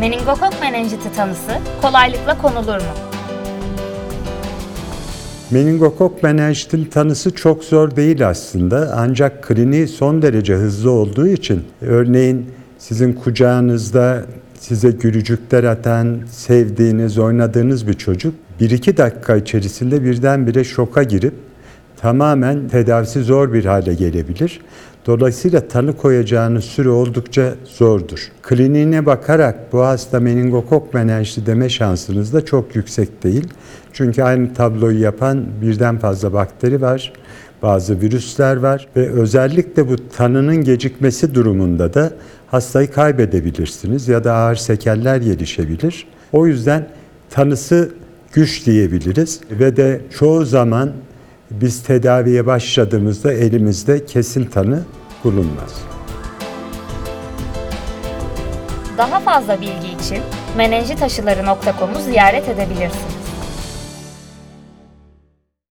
Meningokok menenjiti tanısı kolaylıkla konulur mu? Meningokok menenjitin tanısı çok zor değil aslında ancak kliniği son derece hızlı olduğu için örneğin sizin kucağınızda size gülücükler atan, sevdiğiniz, oynadığınız bir çocuk 1-2 dakika içerisinde birdenbire şoka girip tamamen tedavisi zor bir hale gelebilir. Dolayısıyla tanı koyacağınız süre oldukça zordur. Kliniğine bakarak bu hasta meningokok menenjiti deme şansınız da çok yüksek değil. Çünkü aynı tabloyu yapan birden fazla bakteri var, bazı virüsler var ve özellikle bu tanının gecikmesi durumunda da hastayı kaybedebilirsiniz ya da ağır sekeller gelişebilir. O yüzden tanısı güç diyebiliriz ve de çoğu zaman biz tedaviye başladığımızda elimizde kesin tanı bulunmaz. Daha fazla bilgi için menenjitaşıları.com'u ziyaret edebilirsiniz.